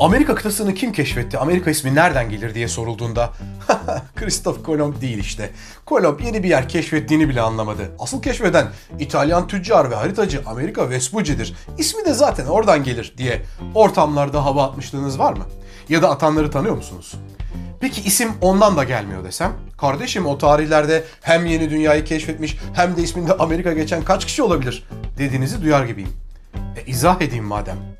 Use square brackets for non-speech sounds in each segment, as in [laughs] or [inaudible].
Amerika kıtasını kim keşfetti, Amerika ismi nereden gelir diye sorulduğunda [laughs] Christoph Kolomb değil işte. Kolomb yeni bir yer keşfettiğini bile anlamadı. Asıl keşfeden İtalyan tüccar ve haritacı Amerika Vespucci'dir. İsmi de zaten oradan gelir diye ortamlarda hava atmışlığınız var mı? Ya da atanları tanıyor musunuz? Peki isim ondan da gelmiyor desem? Kardeşim o tarihlerde hem yeni dünyayı keşfetmiş hem de isminde Amerika geçen kaç kişi olabilir dediğinizi duyar gibiyim. E izah edeyim madem.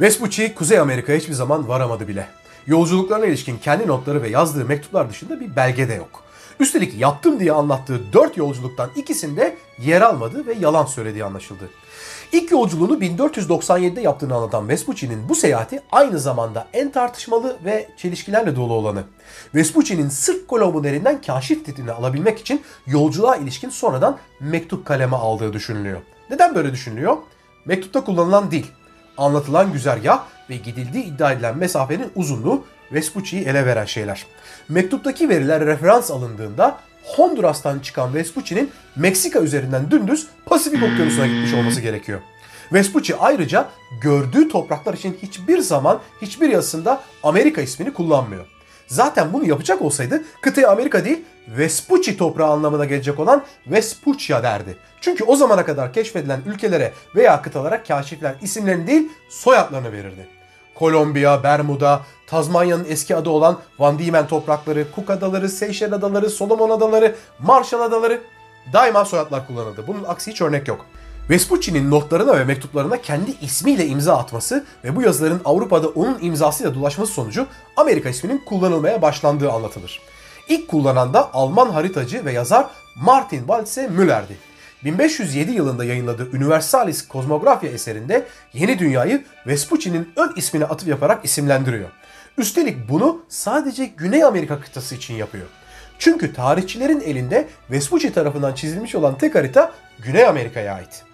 Vespucci Kuzey Amerika'ya hiçbir zaman varamadı bile. Yolculuklarına ilişkin kendi notları ve yazdığı mektuplar dışında bir belge de yok. Üstelik yaptım diye anlattığı 4 yolculuktan ikisinde yer almadı ve yalan söylediği anlaşıldı. İlk yolculuğunu 1497'de yaptığını anlatan Vespucci'nin bu seyahati aynı zamanda en tartışmalı ve çelişkilerle dolu olanı. Vespucci'nin sırf Kolomb'un elinden kaşif titrini alabilmek için yolculuğa ilişkin sonradan mektup kaleme aldığı düşünülüyor. Neden böyle düşünülüyor? Mektupta kullanılan dil, anlatılan güzergah ve gidildiği iddia edilen mesafenin uzunluğu Vespucci'yi ele veren şeyler. Mektuptaki veriler referans alındığında Honduras'tan çıkan Vespucci'nin Meksika üzerinden dümdüz Pasifik Okyanusu'na gitmiş olması gerekiyor. Vespucci ayrıca gördüğü topraklar için hiçbir zaman hiçbir yazısında Amerika ismini kullanmıyor. Zaten bunu yapacak olsaydı kıtaya Amerika değil Vespucci toprağı anlamına gelecek olan Vespuccia derdi. Çünkü o zamana kadar keşfedilen ülkelere veya kıtalara kaşifler isimlerini değil soyadlarını verirdi. Kolombiya, Bermuda, Tazmanya'nın eski adı olan Van Diemen toprakları, Cook Adaları, Seyşel Adaları, Solomon Adaları, Marshall Adaları daima soyadlar kullanıldı. Bunun aksi hiç örnek yok. Vespucci'nin notlarına ve mektuplarına kendi ismiyle imza atması ve bu yazıların Avrupa'da onun imzasıyla dolaşması sonucu Amerika isminin kullanılmaya başlandığı anlatılır. İlk kullanan da Alman haritacı ve yazar Martin Waltze Müller'di. 1507 yılında yayınladığı Universalis Kozmografya eserinde yeni dünyayı Vespucci'nin ön ismine atıf yaparak isimlendiriyor. Üstelik bunu sadece Güney Amerika kıtası için yapıyor. Çünkü tarihçilerin elinde Vespucci tarafından çizilmiş olan tek harita Güney Amerika'ya ait.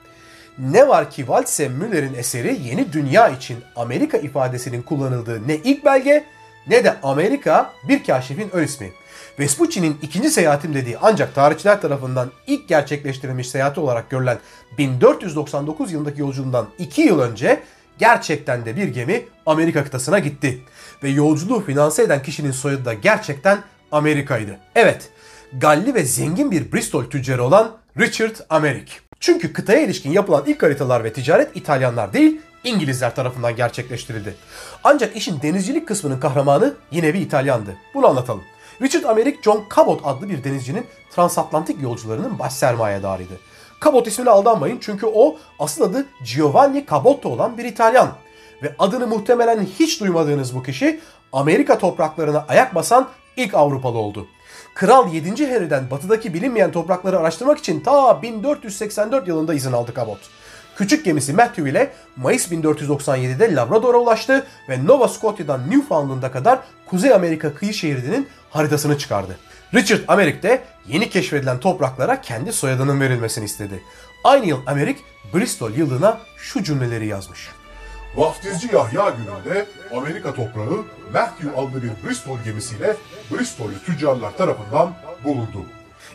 Ne var ki Waltse Müller'in eseri yeni dünya için Amerika ifadesinin kullanıldığı ne ilk belge ne de Amerika bir kaşifin ön ismi. Vespucci'nin ikinci seyahatim dediği ancak tarihçiler tarafından ilk gerçekleştirilmiş seyahati olarak görülen 1499 yılındaki yolculuğundan 2 yıl önce gerçekten de bir gemi Amerika kıtasına gitti. Ve yolculuğu finanse eden kişinin soyadı da gerçekten Amerika'ydı. Evet, Galli ve zengin bir Bristol tüccarı olan Richard Amerik. Çünkü kıtaya ilişkin yapılan ilk haritalar ve ticaret İtalyanlar değil, İngilizler tarafından gerçekleştirildi. Ancak işin denizcilik kısmının kahramanı yine bir İtalyandı. Bunu anlatalım. Richard Amerik John Cabot adlı bir denizcinin transatlantik yolcularının baş sermayedarıydı. Cabot ismine aldanmayın çünkü o asıl adı Giovanni Cabotto olan bir İtalyan. Ve adını muhtemelen hiç duymadığınız bu kişi Amerika topraklarına ayak basan ilk Avrupalı oldu. Kral 7. Henry'den batıdaki bilinmeyen toprakları araştırmak için ta 1484 yılında izin aldı Cabot. Küçük gemisi Matthew ile Mayıs 1497'de Labrador'a ulaştı ve Nova Scotia'dan Newfoundland'a kadar Kuzey Amerika kıyı şeridinin haritasını çıkardı. Richard Amerik de yeni keşfedilen topraklara kendi soyadının verilmesini istedi. Aynı yıl Amerik Bristol yıldığına şu cümleleri yazmış. Vaftizci Yahya gününde Amerika toprağı Matthew adlı bir Bristol gemisiyle Bristol'ü tüccarlar tarafından bulundu.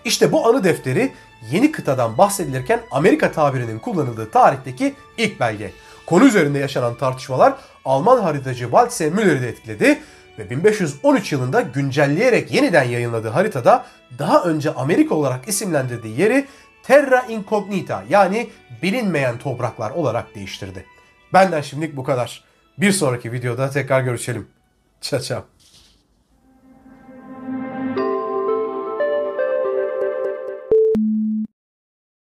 İşte bu anı defteri yeni kıtadan bahsedilirken Amerika tabirinin kullanıldığı tarihteki ilk belge. Konu üzerinde yaşanan tartışmalar Alman haritacı Waltse Müller'i de etkiledi ve 1513 yılında güncelleyerek yeniden yayınladığı haritada daha önce Amerika olarak isimlendirdiği yeri Terra Incognita yani bilinmeyen topraklar olarak değiştirdi. Benden şimdilik bu kadar. Bir sonraki videoda tekrar görüşelim. Çao.